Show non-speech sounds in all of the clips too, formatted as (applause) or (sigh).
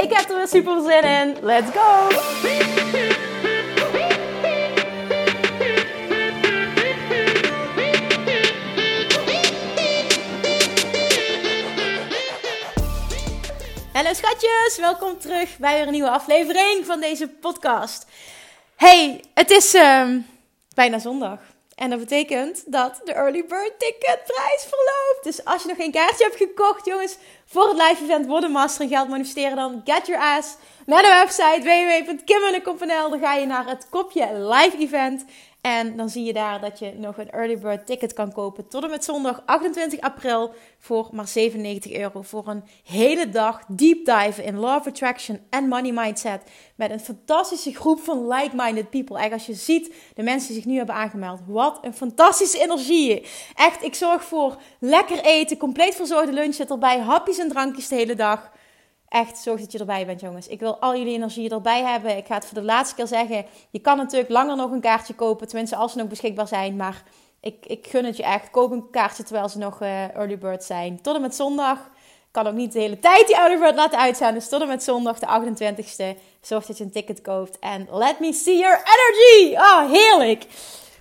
Ik heb er weer super zin in. Let's go! Hallo schatjes, welkom terug bij weer een nieuwe aflevering van deze podcast. Hey, het is uh, bijna zondag. En dat betekent dat de early bird ticket prijs verloopt. Dus als je nog geen kaartje hebt gekocht, jongens, voor het live event Worden Master en Geld Manifesteren, dan get your ass naar de website www.kimmunnekom.nl. Dan ga je naar het kopje live event. En dan zie je daar dat je nog een early bird ticket kan kopen tot en met zondag 28 april voor maar 97 euro. Voor een hele dag deep dive in of Attraction en Money Mindset. Met een fantastische groep van like-minded people. Echt als je ziet de mensen die zich nu hebben aangemeld. Wat een fantastische energie. Echt, ik zorg voor lekker eten, compleet verzorgde lunch zit erbij. Hapjes en drankjes de hele dag. Echt, zorg dat je erbij bent, jongens. Ik wil al jullie energie erbij hebben. Ik ga het voor de laatste keer zeggen. Je kan natuurlijk langer nog een kaartje kopen. Tenminste, als ze nog beschikbaar zijn. Maar ik, ik gun het je echt. Koop een kaartje terwijl ze nog uh, early bird zijn. Tot en met zondag. Ik kan ook niet de hele tijd die early bird laten uitzien. Dus tot en met zondag, de 28ste. Zorg dat je een ticket koopt. En let me see your energy. Oh, heerlijk.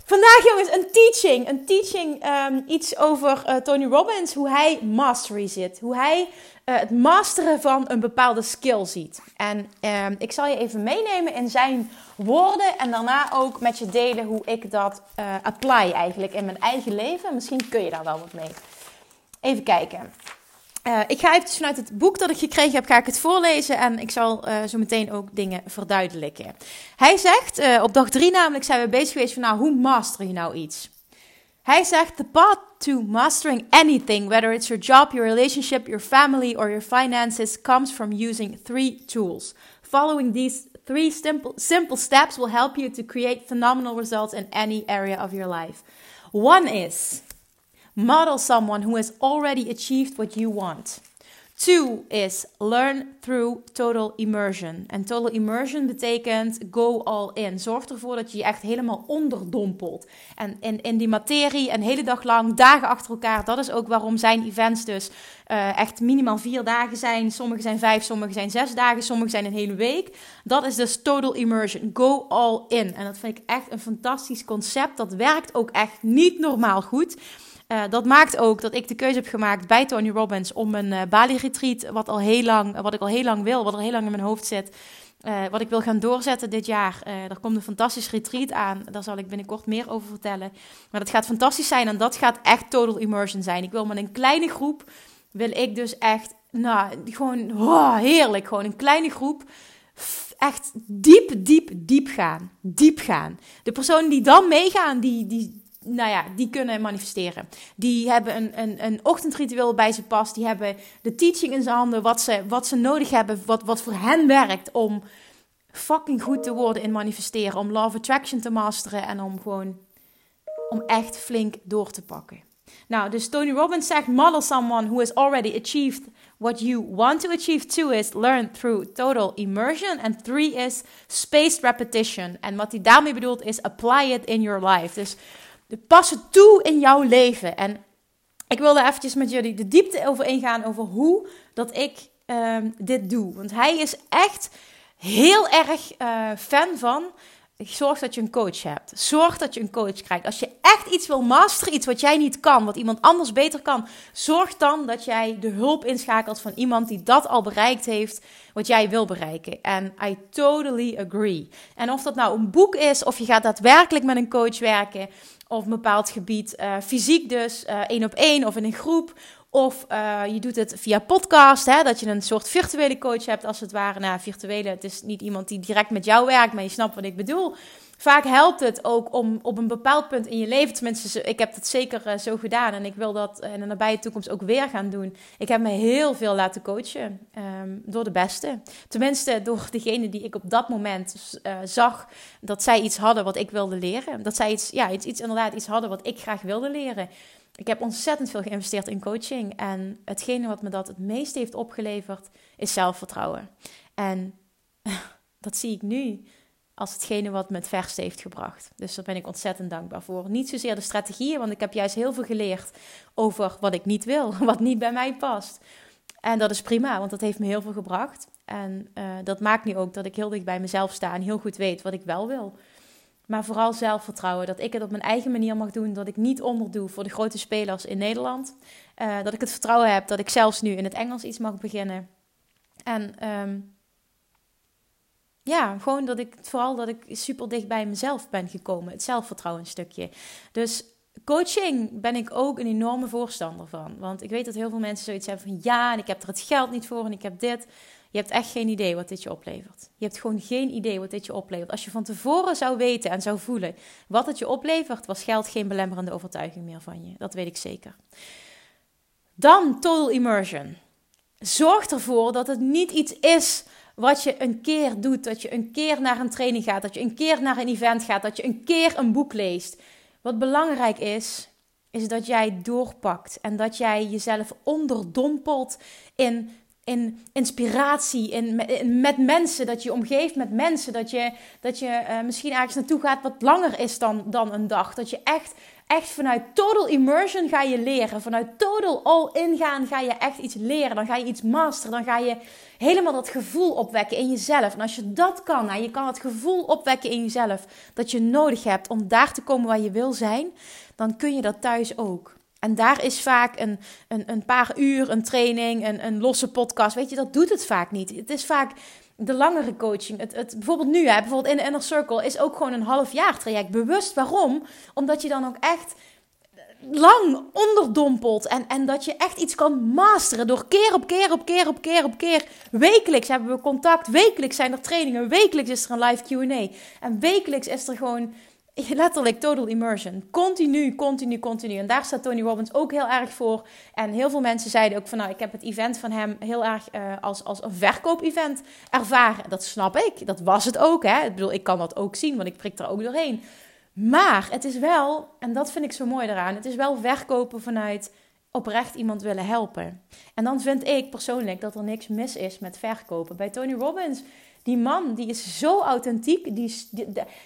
Vandaag jongens, een teaching. Een teaching, um, iets over uh, Tony Robbins. Hoe hij mastery zit. Hoe hij uh, het masteren van een bepaalde skill ziet. En um, ik zal je even meenemen in zijn woorden. En daarna ook met je delen hoe ik dat uh, apply eigenlijk in mijn eigen leven. Misschien kun je daar wel wat mee. Even kijken. Uh, ik ga even vanuit het boek dat ik gekregen heb, ga ik het voorlezen en ik zal uh, zo meteen ook dingen verduidelijken. Hij zegt, uh, op dag drie namelijk zijn we bezig geweest van nou, hoe master je nou iets? Hij zegt, the path to mastering anything, whether it's your job, your relationship, your family or your finances, comes from using three tools. Following these three simple steps will help you to create phenomenal results in any area of your life. One is Model someone who has already achieved what you want. Two is learn through total immersion. En total immersion betekent go all in. Zorg ervoor dat je je echt helemaal onderdompelt. En in, in die materie een hele dag lang, dagen achter elkaar. Dat is ook waarom zijn events dus uh, echt minimaal vier dagen zijn. Sommige zijn vijf, sommige zijn zes dagen, sommige zijn een hele week. Dat is dus total immersion. Go all in. En dat vind ik echt een fantastisch concept. Dat werkt ook echt niet normaal goed. Uh, dat maakt ook dat ik de keuze heb gemaakt bij Tony Robbins om een uh, Bali-retreat, wat, al heel lang, wat ik al heel lang wil, wat er heel lang in mijn hoofd zit, uh, wat ik wil gaan doorzetten dit jaar. er komt een fantastisch retreat aan, daar zal ik binnenkort meer over vertellen. Maar dat gaat fantastisch zijn en dat gaat echt total immersion zijn. Ik wil met een kleine groep, wil ik dus echt, nou, gewoon oh, heerlijk, gewoon een kleine groep echt diep, diep, diep gaan. Diep gaan. De personen die dan meegaan, die, die, nou ja, die kunnen manifesteren. Die hebben een, een, een ochtendritueel bij ze pas. Die hebben de teaching in zijn handen. Wat ze, wat ze nodig hebben. Wat, wat voor hen werkt om fucking goed te worden in manifesteren. Om love attraction te masteren. En om gewoon, om echt flink door te pakken. Nou, dus Tony Robbins zegt: model someone who has already achieved what you want to achieve. Two is learn through total immersion. En three is spaced repetition. En wat hij daarmee bedoelt is apply it in your life. Dus pas het toe in jouw leven. En ik wilde eventjes met jullie de diepte over ingaan over hoe dat ik um, dit doe. Want hij is echt heel erg uh, fan van. Zorg dat je een coach hebt. Zorg dat je een coach krijgt. Als je echt iets wil masteren, iets wat jij niet kan, wat iemand anders beter kan, zorg dan dat jij de hulp inschakelt van iemand die dat al bereikt heeft, wat jij wil bereiken. En I totally agree. En of dat nou een boek is, of je gaat daadwerkelijk met een coach werken, of een bepaald gebied, uh, fysiek dus, uh, één op één of in een groep. Of uh, je doet het via podcast, hè, dat je een soort virtuele coach hebt als het ware. Nou, virtuele, het is niet iemand die direct met jou werkt, maar je snapt wat ik bedoel. Vaak helpt het ook om op een bepaald punt in je leven, tenminste, ik heb dat zeker eh, zo gedaan en ik wil dat in de nabije toekomst ook weer gaan doen. Ik heb me heel veel laten coachen um, door de beste. Tenminste, door (laughs) degene die ik op dat moment uh, zag dat zij iets hadden wat ik wilde leren. Dat zij iets, ja, iets, iets inderdaad iets hadden wat ik graag wilde leren. Ik heb ontzettend veel geïnvesteerd in coaching en hetgene wat me dat het meest heeft opgeleverd is zelfvertrouwen. En (laughs) dat zie ik nu als hetgene wat me het verste heeft gebracht. Dus daar ben ik ontzettend dankbaar voor. Niet zozeer de strategieën, want ik heb juist heel veel geleerd over wat ik niet wil, (laughs) wat niet bij mij past. En dat is prima, want dat heeft me heel veel gebracht. En uh, dat maakt nu ook dat ik heel dicht bij mezelf sta en heel goed weet wat ik wel wil. Maar vooral zelfvertrouwen, dat ik het op mijn eigen manier mag doen, dat ik niet onderdoe voor de grote spelers in Nederland. Uh, dat ik het vertrouwen heb dat ik zelfs nu in het Engels iets mag beginnen. En um, ja, gewoon dat ik vooral dat ik super dicht bij mezelf ben gekomen. Het zelfvertrouwen stukje. Dus coaching ben ik ook een enorme voorstander van. Want ik weet dat heel veel mensen zoiets hebben van ja, en ik heb er het geld niet voor en ik heb dit. Je hebt echt geen idee wat dit je oplevert. Je hebt gewoon geen idee wat dit je oplevert. Als je van tevoren zou weten en zou voelen wat het je oplevert, was geld geen belemmerende overtuiging meer van je. Dat weet ik zeker. Dan total immersion. Zorg ervoor dat het niet iets is wat je een keer doet. Dat je een keer naar een training gaat. Dat je een keer naar een event gaat. Dat je een keer een boek leest. Wat belangrijk is, is dat jij doorpakt. En dat jij jezelf onderdompelt in, in inspiratie. In, met mensen. Dat je, omgeeft met mensen. Dat je, dat je uh, misschien ergens naartoe gaat wat langer is dan, dan een dag. Dat je echt echt vanuit total immersion ga je leren. Vanuit total all-in gaan ga je echt iets leren. Dan ga je iets masteren. Dan ga je helemaal dat gevoel opwekken in jezelf. En als je dat kan, en je kan het gevoel opwekken in jezelf dat je nodig hebt om daar te komen waar je wil zijn, dan kun je dat thuis ook. En daar is vaak een, een, een paar uur, een training, een, een losse podcast. Weet je, dat doet het vaak niet. Het is vaak de langere coaching. Het, het, bijvoorbeeld nu, hè, bijvoorbeeld in de Inner Circle, is ook gewoon een half jaar traject. Bewust waarom? Omdat je dan ook echt lang onderdompelt. En, en dat je echt iets kan masteren door keer op keer op keer op keer op keer. Wekelijks hebben we contact. Wekelijks zijn er trainingen. Wekelijks is er een live QA. En wekelijks is er gewoon (laughs) letterlijk total immersion. Continu, continu, continu. En daar staat Tony Robbins ook heel erg voor. En heel veel mensen zeiden ook van nou, ik heb het event van hem heel erg uh, als, als een verkoop-event ervaren. Dat snap ik. Dat was het ook. Hè? Ik bedoel, ik kan dat ook zien, want ik prik er ook doorheen. Maar het is wel, en dat vind ik zo mooi eraan, het is wel verkopen vanuit oprecht iemand willen helpen. En dan vind ik persoonlijk dat er niks mis is met verkopen. Bij Tony Robbins die man, die is zo authentiek. Die,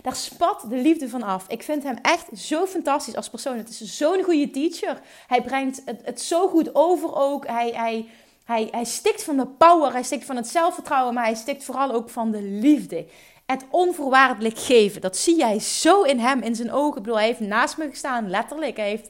daar spat de liefde van af. Ik vind hem echt zo fantastisch als persoon. Het is zo'n goede teacher. Hij brengt het, het zo goed over ook. Hij, hij, hij, hij stikt van de power. Hij stikt van het zelfvertrouwen. Maar hij stikt vooral ook van de liefde. Het onvoorwaardelijk geven. Dat zie jij zo in hem, in zijn ogen. Ik bedoel, hij heeft naast me gestaan, letterlijk. Hij heeft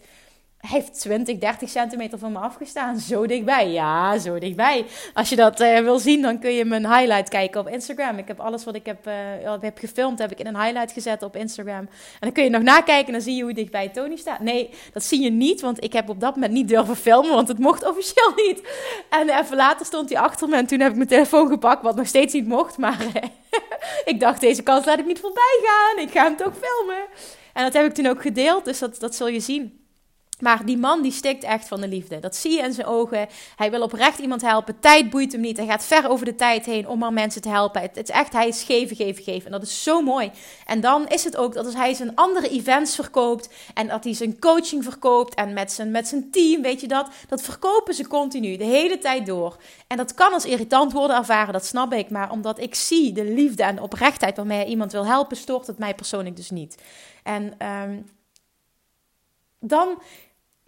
heeft 20, 30 centimeter van me afgestaan. Zo dichtbij. Ja, zo dichtbij. Als je dat uh, wil zien, dan kun je mijn highlight kijken op Instagram. Ik heb alles wat ik heb, uh, heb gefilmd, heb ik in een highlight gezet op Instagram. En dan kun je nog nakijken en dan zie je hoe dichtbij Tony staat. Nee, dat zie je niet, want ik heb op dat moment niet durven filmen, want het mocht officieel niet. En even later stond hij achter me en toen heb ik mijn telefoon gepakt, wat nog steeds niet mocht. Maar (laughs) ik dacht, deze kans laat ik niet voorbij gaan. Ik ga hem toch filmen. En dat heb ik toen ook gedeeld, dus dat, dat zul je zien. Maar die man die stikt echt van de liefde. Dat zie je in zijn ogen. Hij wil oprecht iemand helpen. Tijd boeit hem niet. Hij gaat ver over de tijd heen om maar mensen te helpen. Het, is echt, hij is geven, geven, geven. En dat is zo mooi. En dan is het ook dat als hij zijn andere events verkoopt. En dat hij zijn coaching verkoopt. En met zijn, met zijn team, weet je dat. Dat verkopen ze continu, de hele tijd door. En dat kan als irritant worden ervaren, dat snap ik. Maar omdat ik zie de liefde en de oprechtheid waarmee hij iemand wil helpen, stoort het mij persoonlijk dus niet. En um, dan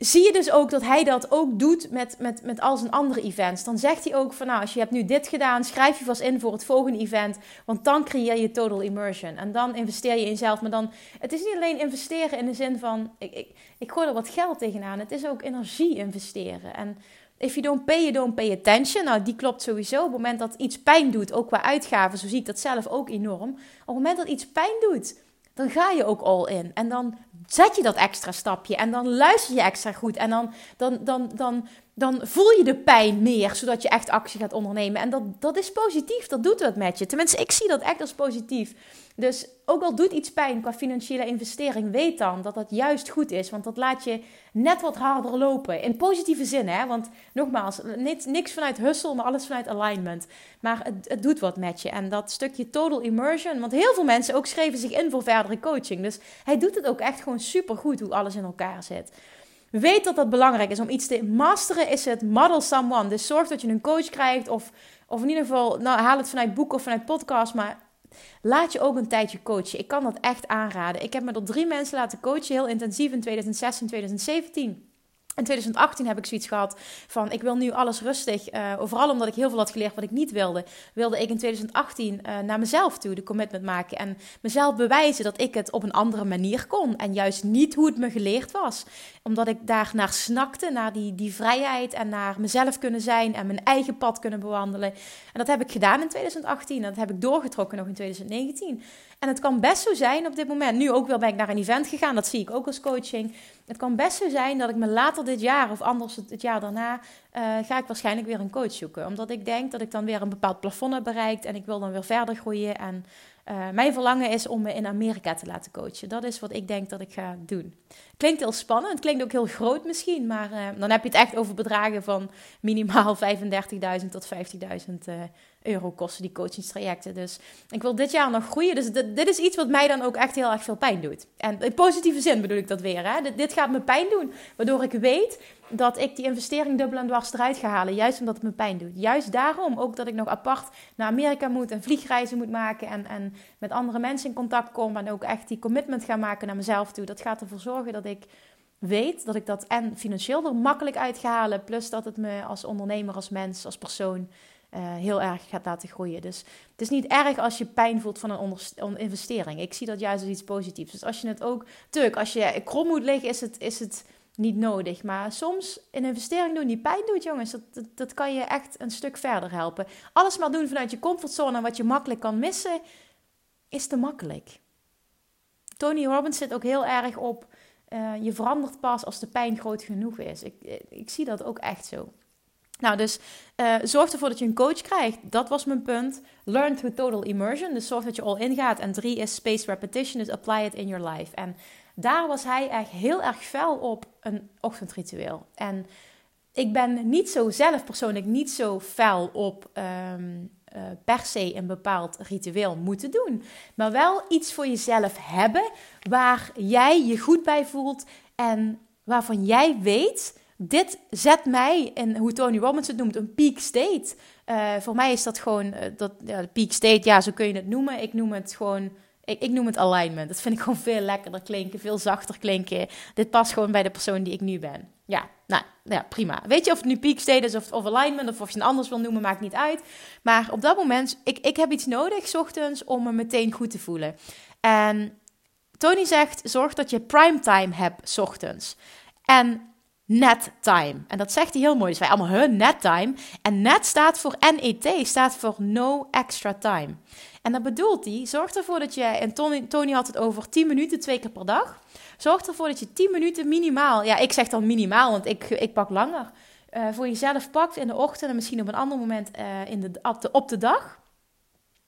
zie je dus ook dat hij dat ook doet met, met, met al zijn andere events. Dan zegt hij ook van nou, als je hebt nu dit gedaan, schrijf je vast in voor het volgende event. Want dan creëer je total immersion. En dan investeer je in jezelf. Maar dan, het is niet alleen investeren in de zin van, ik, ik, ik gooi er wat geld tegenaan. Het is ook energie investeren. En if you don't pay, you don't pay attention. Nou, die klopt sowieso. Op het moment dat iets pijn doet, ook qua uitgaven, zo zie ik dat zelf ook enorm. Op het moment dat iets pijn doet, dan ga je ook all in. En dan zet je dat extra stapje en dan luister je extra goed. En dan, dan, dan, dan dan voel je de pijn meer, zodat je echt actie gaat ondernemen. En dat, dat is positief, dat doet wat met je. Tenminste, ik zie dat echt als positief. Dus ook al doet iets pijn qua financiële investering, weet dan dat dat juist goed is. Want dat laat je net wat harder lopen. In positieve zin, hè. Want nogmaals, niks, vanuit hustle, maar alles vanuit alignment. Maar het, het doet wat met je. En dat stukje total immersion, want heel veel mensen ook schreven zich in voor verdere coaching. Dus hij doet het ook echt gewoon super goed hoe alles in elkaar zit. Weet dat dat belangrijk is. Om iets te masteren is het model someone. Dus zorg dat je een coach krijgt. Of, of in ieder geval, nou, haal het vanuit boeken of vanuit podcast. Maar laat je ook een tijdje coachen. Ik kan dat echt aanraden. Ik heb me door drie mensen laten coachen. Heel intensief in 2016 2017. In 2018 heb ik zoiets gehad van ik wil nu alles rustig. Uh, vooral omdat ik heel veel had geleerd wat ik niet wilde. Wilde ik in 2018 uh, eh, naar mezelf toe de commitment maken. En mezelf bewijzen dat ik het op een andere manier kon. En juist niet hoe het me geleerd was. Omdat ik daar naar snakte. Naar die, die vrijheid. En naar mezelf kunnen zijn. En mijn eigen pad kunnen bewandelen. En dat heb ik gedaan in 2018. En dat heb ik doorgetrokken nog in 2019. En het kan best zo zijn op dit moment. Nu ook wel ben ik naar een event gegaan. Dat zie ik ook als coaching. Het kan best zo zijn dat ik me later dit jaar of anders het, jaar daarna uh, ga ik waarschijnlijk weer een coach zoeken. Omdat ik denk dat ik dan weer een bepaald plafond heb bereikt en ik wil dan weer verder groeien. En uh, mijn verlangen is om me in Amerika te laten coachen. Dat is wat ik denk dat ik ga doen. Klinkt heel spannend, klinkt ook heel groot misschien, maar uh, dan heb je het echt over bedragen van minimaal (laughs) 35.000 tot 50.000 euro kosten die coachingstrajecten. Dus ik wil dit jaar nog groeien. Dus dit, is iets wat mij dan ook echt heel erg veel pijn doet. En in positieve zin bedoel ik dat weer. Hè? Dit, dit gaat me pijn doen, waardoor ik weet dat ik die investering dubbel en dwars eruit ga halen. Juist omdat het me pijn doet. Juist daarom ook dat ik nog apart naar Amerika moet en vliegreizen moet maken. En, en met andere mensen in contact kom. En ook echt die commitment ga maken naar mezelf toe. Dat gaat ervoor zorgen dat ik weet dat ik dat en financieel er makkelijk uit ga halen. Plus dat het me als ondernemer, als mens, als persoon uh, heel erg gaat laten groeien. Dus het is niet erg als je pijn voelt van een, investering. Ik zie dat juist als iets positiefs. Dus als je het ook, tuk, als je krom moet liggen, is het, is het niet nodig. Maar soms een investering doen die pijn doet, jongens, dat, dat, kan je echt een stuk verder helpen. Alles maar doen vanuit je comfortzone wat je makkelijk kan missen, is te makkelijk. Tony Robbins zit ook heel erg op. Uh, je verandert pas als de pijn groot genoeg is. Ik, ik zie dat ook echt zo. Nou, dus uh, zorg ervoor dat je een coach krijgt. Dat was mijn punt. Learn through total immersion. Dus zorg dat je all in gaat. En drie is space repetition. Dus apply it in your life. En daar was hij echt heel erg fel op een ochtendritueel. En ik ben niet zo zelf persoonlijk niet zo fel op um, uh, per se een bepaald ritueel moeten doen. Maar wel iets voor jezelf hebben waar jij je goed bij voelt. En waarvan jij weet dit zet mij in hoe Tony Robbins het noemt, een peak state. Uh, voor mij is dat gewoon, uh, dat, ja, peak state, ja, zo kun je het noemen. Ik noem het gewoon, ik, ik, noem het alignment. Dat vind ik gewoon veel lekkerder klinken, veel zachter klinken. Dit past gewoon bij de persoon die ik nu ben. Ja, nou, ja, prima. Weet je of het nu peak state is of, of alignment of of je het anders wil noemen, maakt niet uit. Maar op dat moment, ik, ik heb iets nodig, ochtends, om me meteen goed te voelen. En Tony zegt, zorg dat je primetime hebt, ochtends. En net time. En dat zegt hij heel mooi. Dus wij allemaal hun net time. En net staat voor NET, staat voor no extra time. En dat bedoelt hij, zorg ervoor dat je, en Tony, Tony had het over 10 minuten twee keer per dag. Zorg ervoor dat je 10 minuten minimaal, ja ik zeg dan minimaal, want ik, ik pak langer, uh, voor jezelf pakt in de ochtend en misschien op een ander moment uh, in de, op, de, op de dag.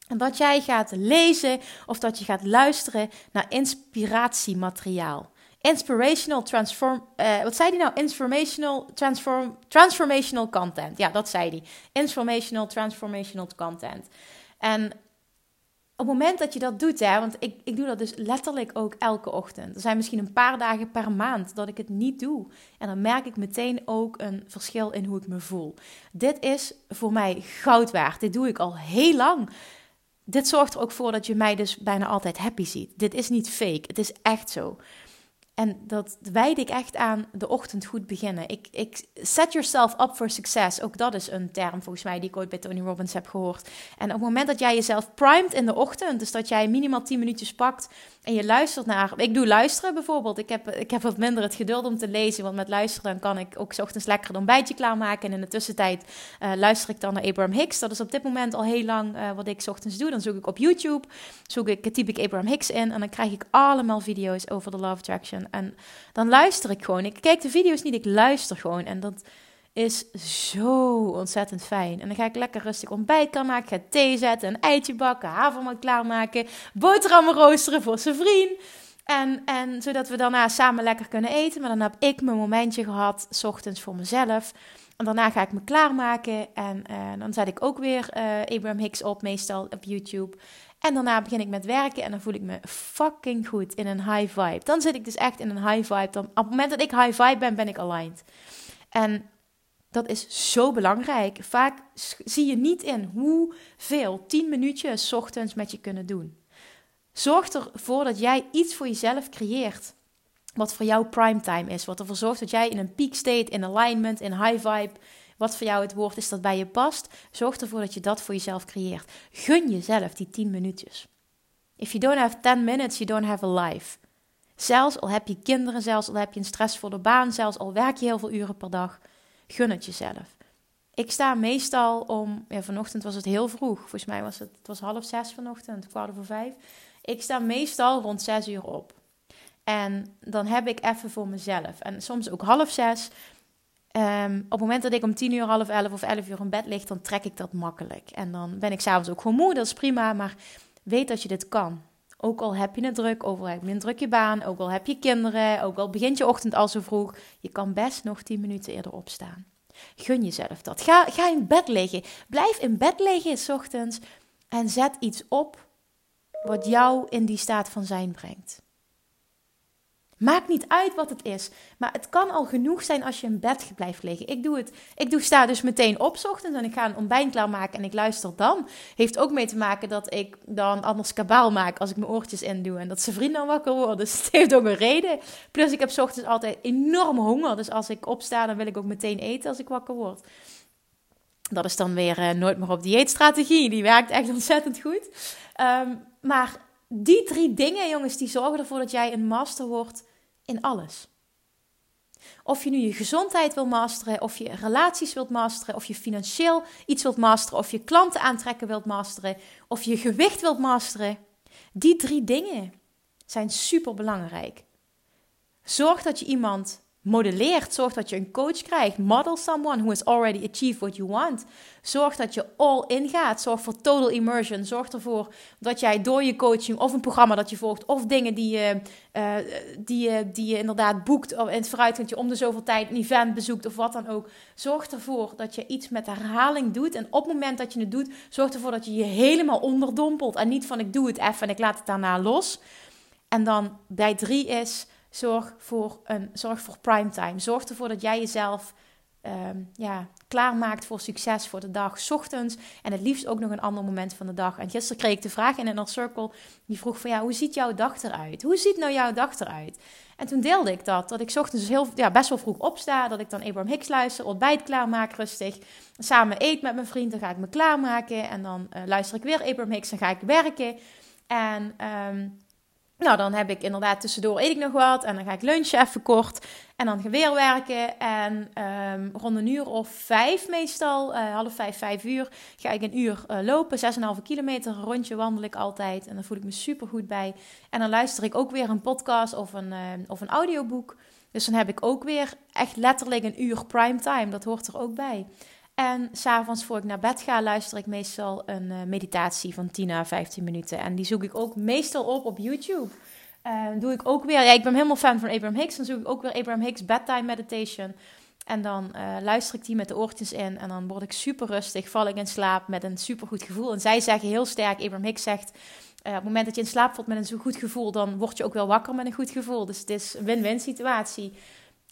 En dat jij gaat lezen of dat je gaat luisteren naar inspiratiemateriaal. Inspirational transform. Uh, wat zei hij nou? Informational transform, transformational content. Ja, dat zei hij. Informational transformational content. En op het moment dat je dat doet, hè, want ik, ik doe dat dus letterlijk ook elke ochtend. Er zijn misschien een paar dagen per maand dat ik het niet doe. En dan merk ik meteen ook een verschil in hoe ik me voel. Dit is voor mij goud waard. Dit doe ik al heel lang. Dit zorgt er ook voor dat je mij dus bijna altijd happy ziet. Dit is niet fake. Het is echt zo. En dat wijd ik echt aan de ochtend goed beginnen. Ik, ik set yourself up for success. Ook dat is een term volgens mij die ik ooit bij Tony Robbins heb gehoord. En op het moment dat jij jezelf primed in de ochtend, dus dat jij minimaal 10 minuutjes pakt en je luistert naar. Ik doe luisteren bijvoorbeeld. Ik heb, ik heb wat minder het geduld om te lezen, want met luisteren kan ik ook s ochtends lekker een ontbijtje klaarmaken. En in de tussentijd uh, luister ik dan naar Abraham Hicks. Dat is op dit moment al heel lang uh, wat ik s ochtends doe. Dan zoek ik op YouTube, zoek ik, typ ik Abraham Hicks in en dan krijg ik allemaal video's over de Love Attraction. En dan luister ik gewoon. Ik kijk de video's niet, ik luister gewoon. En dat is zo ontzettend fijn. En dan ga ik lekker rustig ontbijt kan maken, ga thee zetten, een eitje bakken, havermout klaarmaken, boterhammen roosteren voor zijn vriend. En, en zodat we daarna samen lekker kunnen eten. Maar dan heb ik mijn momentje gehad, s ochtends voor mezelf. En daarna ga ik me klaarmaken. En uh, dan zet ik ook weer uh, Abraham Hicks op, meestal op YouTube. En daarna begin ik met werken en dan voel ik me fucking goed in een high vibe. Dan zit ik dus echt in een high vibe. Dan, op het moment dat ik high vibe ben, ben ik aligned. En dat is zo belangrijk. Vaak zie je niet in hoeveel 10 minuutjes ochtends met je kunnen doen. Zorg ervoor dat jij iets voor jezelf creëert. Wat voor jou primetime is. Wat ervoor zorgt dat jij in een peak state, in alignment, in high vibe. Wat voor jou het woord is dat bij je past. Zorg ervoor dat je dat voor jezelf creëert. Gun jezelf die 10 minuutjes. If you don't have 10 minutes, you don't have a life. Zelfs al heb je kinderen, zelfs al heb je een stressvolle baan, zelfs al werk je heel veel uren per dag, gun het jezelf. Ik sta meestal om, ja, vanochtend was het heel vroeg, volgens mij was het, het was half zes vanochtend, kwart over vijf. Ik sta meestal rond zes uur op. En dan heb ik even voor mezelf. En soms ook half zes. Um, op het moment dat ik om tien uur, half elf of elf uur in bed lig, dan trek ik dat makkelijk. En dan ben ik s'avonds ook gewoon moe, dat is prima. Maar weet dat je dit kan. Ook al heb je het druk, ook al heb je baan, ook al heb je kinderen, ook al begint je ochtend al zo vroeg. Je kan best nog tien minuten eerder opstaan. Gun jezelf dat. Ga, ga in bed liggen. Blijf in bed liggen s ochtends en zet iets op wat jou in die staat van zijn brengt. Maakt niet uit wat het is. Maar het kan al genoeg zijn als je in bed blijft liggen. Ik doe het. Ik doe, sta dus meteen op ochtends en ik ga een ontbijt klaarmaken en ik luister dan. Heeft ook mee te maken dat ik dan anders kabaal maak als ik mijn oortjes in doe. En dat zijn vrienden dan wakker worden. (laughs) Dus het heeft ook een reden. Plus ik heb ochtends altijd enorm honger. Dus als ik opsta, dan wil ik ook meteen eten als ik wakker word. Dat is dan weer uh, nooit meer op dieetstrategie. Die werkt echt ontzettend goed. Um, maar die drie dingen, jongens, die zorgen ervoor dat jij een master wordt in alles. Of je nu je gezondheid wil masteren, of je relaties wilt masteren, of je financieel iets wilt masteren, of je klanten aantrekken wilt masteren, of je gewicht wilt masteren. Die drie dingen zijn super belangrijk. Zorg dat je iemand modelleert. Zorg dat je een coach krijgt. Model someone who has already achieved what you want. Zorg dat je all in gaat. Zorg voor total immersion. Zorg ervoor dat jij door je coaching of een programma dat je volgt, of dingen die je, uh, die je, die je inderdaad boekt in het vooruitgangje om de zoveel tijd een event bezoekt of wat dan ook. Zorg ervoor dat je iets met herhaling doet. En op het moment dat je het doet, zorg ervoor dat je je helemaal onderdompelt. En niet van ik doe het even en ik laat het daarna los. En dan bij drie is Zorg voor, een, zorg voor primetime. Zorg ervoor dat jij jezelf um, ja, klaarmaakt voor succes voor de dag. Ochtends en het liefst ook nog een ander moment van de dag. En gisteren kreeg ik de vraag in een circle. Die vroeg van ja, hoe ziet jouw dag eruit? Hoe ziet nou jouw dag eruit? En toen deelde ik dat. Dat ik ochtends dus heel, ja, best wel vroeg opsta. Dat ik dan Abraham Hicks luister. Ontbijt klaarmaak rustig. Samen eet met mijn vriend. Dan ga ik me klaarmaken. En dan uh, luister ik weer Abraham Hicks. Dan ga ik werken. En... Um, nou, dan heb ik inderdaad tussendoor eet ik nog wat en dan ga ik lunchen even kort en dan weer werken. En um, rond een uur of vijf meestal, uh, half vijf, vijf uur, ga ik een uur uh, lopen. 6,5 kilometer, een rondje wandel ik altijd en dan voel ik me super goed bij. En dan luister ik ook weer een podcast of een, uh, of een audioboek. Dus dan heb ik ook weer echt letterlijk een uur prime time. Dat hoort er ook bij. En s'avonds voor ik naar bed ga, luister ik meestal een uh, meditatie van 10 à 15 minuten. En die zoek ik ook meestal op op YouTube. Doe ik ook weer, ja, ik ben helemaal fan van Abraham Hicks. Dan zoek ik ook weer Abraham Hicks Bedtime Meditation. En dan uh, luister ik die met de oortjes in. En dan word ik super rustig, val ik in slaap met een super goed gevoel. En zij zeggen heel sterk, Abraham Hicks zegt... op het moment dat je in slaap valt met een zo goed gevoel, dan word je ook wel wakker met een goed gevoel. Dus het is een win-win situatie.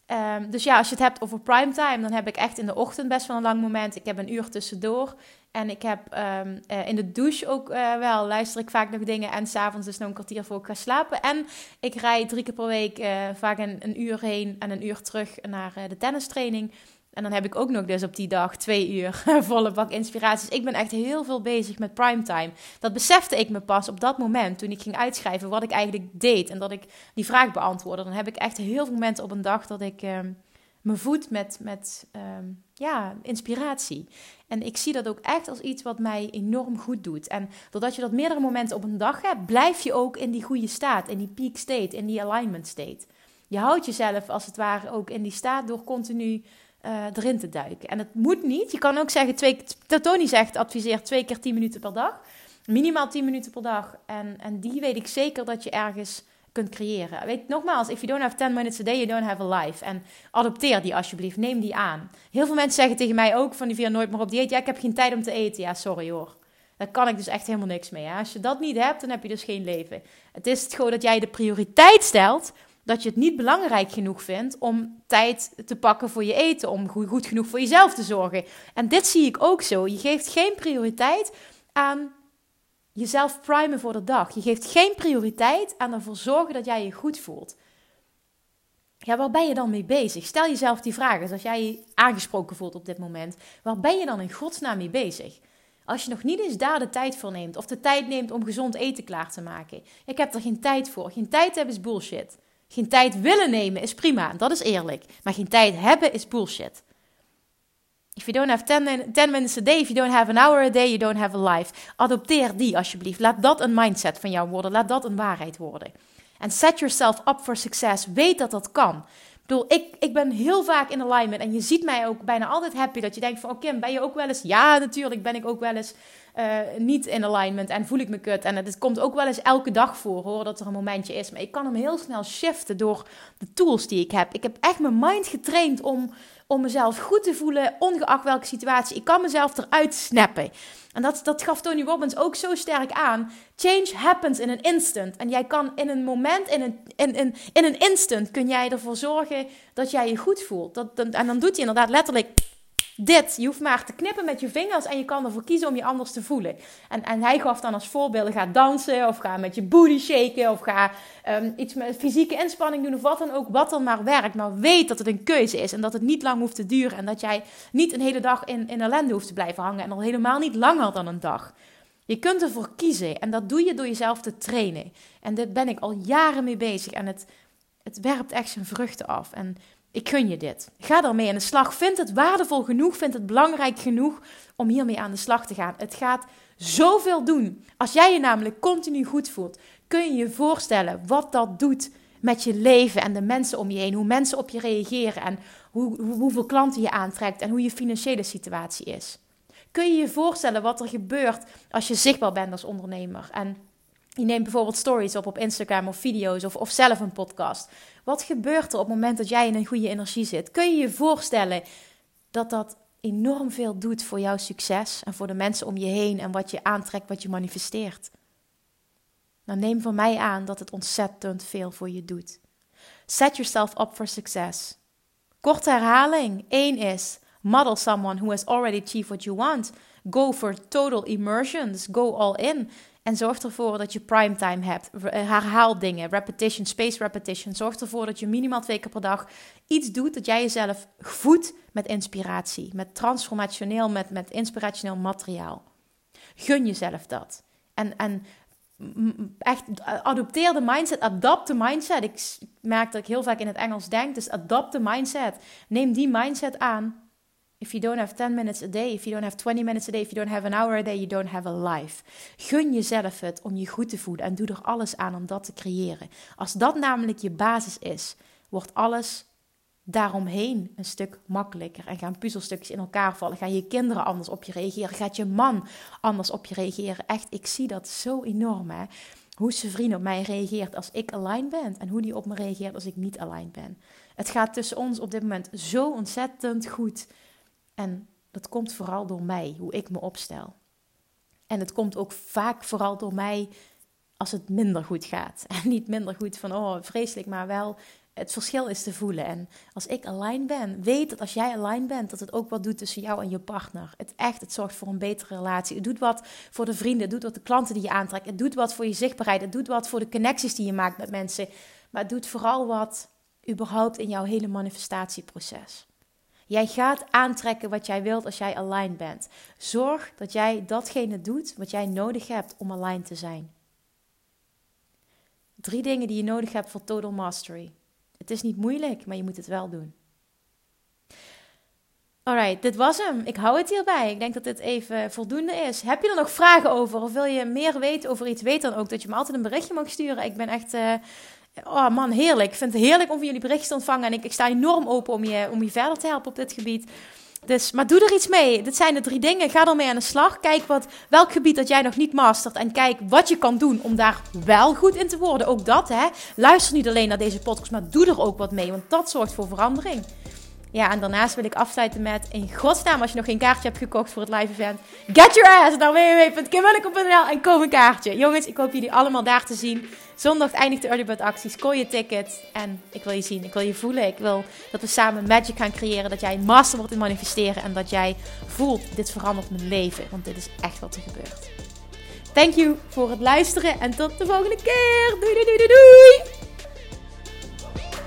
Um, dus ja, als je het hebt over primetime, dan heb ik echt in de ochtend best wel een lang moment. Ik heb een uur tussendoor. En ik heb um, uh, in de douche ook uh, wel, luister ik vaak nog dingen. En s'avonds dus nog een kwartier voor ik ga slapen. En ik rijd drie keer per week uh, vaak een, een, uur heen en een uur terug naar de tennistraining. En dan heb ik ook nog dus op die dag twee uur (laughs) volle bak inspiraties. Ik ben echt heel veel bezig met primetime. Dat besefte ik me pas op dat moment toen ik ging uitschrijven wat ik eigenlijk deed. En dat ik die vraag beantwoordde. Dan heb ik echt heel veel momenten op een dag dat ik um, me voed met, met um, ja, inspiratie. En ik zie dat ook echt als iets wat mij enorm goed doet. En doordat je dat meerdere momenten op een dag hebt, blijf je ook in die goede staat. In die peak state, in die alignment state. Je houdt jezelf als het ware ook in die staat door continu uh, erin te duiken. En het moet niet. Je kan ook zeggen, twee, Tony zegt, adviseert twee keer 10 minuten per dag. Minimaal 10 minuten per dag. En, en die weet ik zeker dat je ergens kunt creëren. Weet nogmaals, if you don't have 10 minutes a day, you don't have a life. En adopteer die alsjeblieft, neem die aan. Heel veel mensen zeggen tegen mij ook van die via nooit meer op dieet. Ja, ik heb geen tijd om te eten. Ja, sorry hoor. Daar kan ik dus echt helemaal niks mee. Hè? Als je dat niet hebt, dan heb je dus geen leven. Het is gewoon dat jij de prioriteit stelt dat je het niet belangrijk genoeg vindt om tijd te pakken voor je eten, om goed genoeg voor jezelf te zorgen. En dit zie ik ook zo. Je geeft geen prioriteit aan jezelf primen voor de dag. Je geeft geen prioriteit aan ervoor zorgen dat jij je goed voelt. Ja, waar ben je dan mee bezig? Stel jezelf die vraag eens als jij je aangesproken voelt op dit moment. Waar ben je dan in godsnaam mee bezig? Als je nog niet eens daar de tijd voor neemt, of de tijd neemt om gezond eten klaar te maken. Ik heb er geen tijd voor. Geen tijd hebben is bullshit. Geen tijd willen nemen is prima, dat is eerlijk. Maar geen tijd hebben is bullshit. If you don't have 10, minutes a day, if you don't have an hour a day, you don't have a life. Adopteer die alsjeblieft. Laat dat een mindset van jou worden. Laat dat een waarheid worden. En set yourself up for success. Weet dat dat kan. Ik bedoel, ik, ik ben heel vaak in alignment. En je ziet mij ook bijna altijd happy. Dat je denkt van, oh ben je ook wel eens... Ja, natuurlijk ben ik ook wel eens uh, niet in alignment en voel ik me kut. En het komt ook wel eens elke dag voor hoor, dat er een momentje is. Maar ik kan hem heel snel shiften door de tools die ik heb. Ik heb echt mijn mind getraind om, om mezelf goed te voelen, ongeacht welke situatie. Ik kan mezelf eruit snappen. En dat, dat gaf Tony Robbins ook zo sterk aan. Change happens in an instant. En jij kan in een moment, in een, in, in, in een instant, kun jij ervoor zorgen dat jij je goed voelt. Dat, en dan doet hij inderdaad letterlijk dit. Je hoeft maar te knippen met je vingers en je kan ervoor kiezen om je anders te voelen. En, en hij gaf dan als voorbeelden: ga dansen, of ga met je booty shaken, of ga um, iets met fysieke inspanning doen, of wat dan ook, wat dan maar werkt. Maar weet dat het een keuze is en dat het niet lang hoeft te duren. En dat jij niet een hele dag in, in ellende hoeft te blijven hangen en al helemaal niet langer dan een dag. Je kunt ervoor kiezen en dat doe je door jezelf te trainen. En dit ben ik al jaren mee bezig en het, het werpt echt zijn vruchten af. En ik gun je dit. Ga ermee aan de slag. Vind het waardevol genoeg, vind het belangrijk genoeg om hiermee aan de slag te gaan. Het gaat zoveel doen. Als jij je namelijk continu goed voelt, kun je je voorstellen wat dat doet met je leven en de mensen om je heen. Hoe mensen op je reageren en hoe, hoeveel klanten je aantrekt en hoe je financiële situatie is. Kun je je voorstellen wat er gebeurt als je zichtbaar bent als ondernemer en je neemt bijvoorbeeld stories op op Instagram of video's of, of zelf een podcast. Wat gebeurt er op het moment dat jij in een goede energie zit? Kun je je voorstellen dat dat enorm veel doet voor jouw succes en voor de mensen om je heen en wat je aantrekt, wat je manifesteert? Dan neem van mij aan dat het ontzettend veel voor je doet. Set yourself up for success. Korte herhaling. Eén is: model someone who has already achieved what you want. Go for total immersions. Go all in. En zorg ervoor dat je primetime hebt. Eh, herhaal dingen, repetition, space repetition. Zorg ervoor dat je minimaal twee keer per dag iets doet dat jij jezelf voedt met inspiratie. Met transformationeel, met, met inspirationeel materiaal. Gun jezelf dat. En, en echt adopteer de mindset, adapt de mindset. Ik merk dat ik heel vaak in het Engels denk, dus adapt de mindset. Neem die mindset aan If you don't have 10 minutes a day, if you don't have 20 minutes a day, if you don't have an hour a day, you don't have a life. Gun jezelf het om je goed te voelen en doe er alles aan om dat te creëren. Als dat namelijk je basis is, wordt alles daaromheen een stuk makkelijker. En gaan puzzelstukjes in elkaar vallen. Gaan je kinderen anders op je reageren. Gaat je man anders op je reageren. Echt, ik zie dat zo enorm. Hè? Hoe zijn vriend op mij reageert als ik aligned ben. En hoe die op me reageert als ik niet aligned ben. Het gaat tussen ons op dit moment zo ontzettend goed. En dat komt vooral door mij, hoe ik me opstel. En het komt ook vaak vooral door mij als het minder goed gaat. (laughs) En niet minder goed van, oh vreselijk, maar wel het verschil is te voelen. En als ik aligned ben, weet dat als jij aligned bent, dat het ook wat doet tussen jou en je partner. Het echt, het zorgt voor een betere relatie. Het doet wat voor de vrienden, het doet wat de klanten die je aantrekt. Het doet wat voor je zichtbaarheid, het doet wat voor de connecties die je maakt met mensen. Maar het doet vooral wat überhaupt in jouw hele manifestatieproces. Jij gaat aantrekken wat jij wilt als jij aligned bent. Zorg dat jij datgene doet wat jij nodig hebt om aligned te zijn. Drie dingen die je nodig hebt voor total mastery. Het is niet moeilijk, maar je moet het wel doen. Alright, dit was hem. Ik hou het hierbij. Ik denk dat dit even voldoende is. Heb je er nog vragen over of wil je meer weten over iets? Weet dan ook dat je me altijd een berichtje mag sturen. Ik ben echt uh, Oh man, heerlijk. Ik vind het heerlijk om van jullie berichten te ontvangen. En ik, ik sta enorm open om je, om je verder te helpen op dit gebied. Dus, maar doe er iets mee. Dit zijn de drie dingen. Ga ermee aan de slag. Kijk wat, welk gebied dat jij nog niet mastert. En kijk wat je kan doen om daar wel goed in te worden. Ook dat, hè. Luister niet alleen naar deze podcast, maar doe er ook wat mee. Want dat zorgt voor verandering. Ja, en daarnaast wil ik afsluiten met, in godsnaam, als je nog geen kaartje hebt gekocht voor het live event, get your ass naar www.kimwilleke.nl en koop een kaartje. Jongens, ik hoop jullie allemaal daar te zien. Zondag eindigt de early bird actie. Score je ticket. En ik wil je zien, ik wil je voelen. Ik wil dat we samen magic gaan creëren. Dat jij master wordt in manifesteren. En dat jij voelt, dit verandert mijn leven. Want dit is echt wat er gebeurt. Thank you voor het luisteren. En tot de volgende keer. Doei doei doei doei.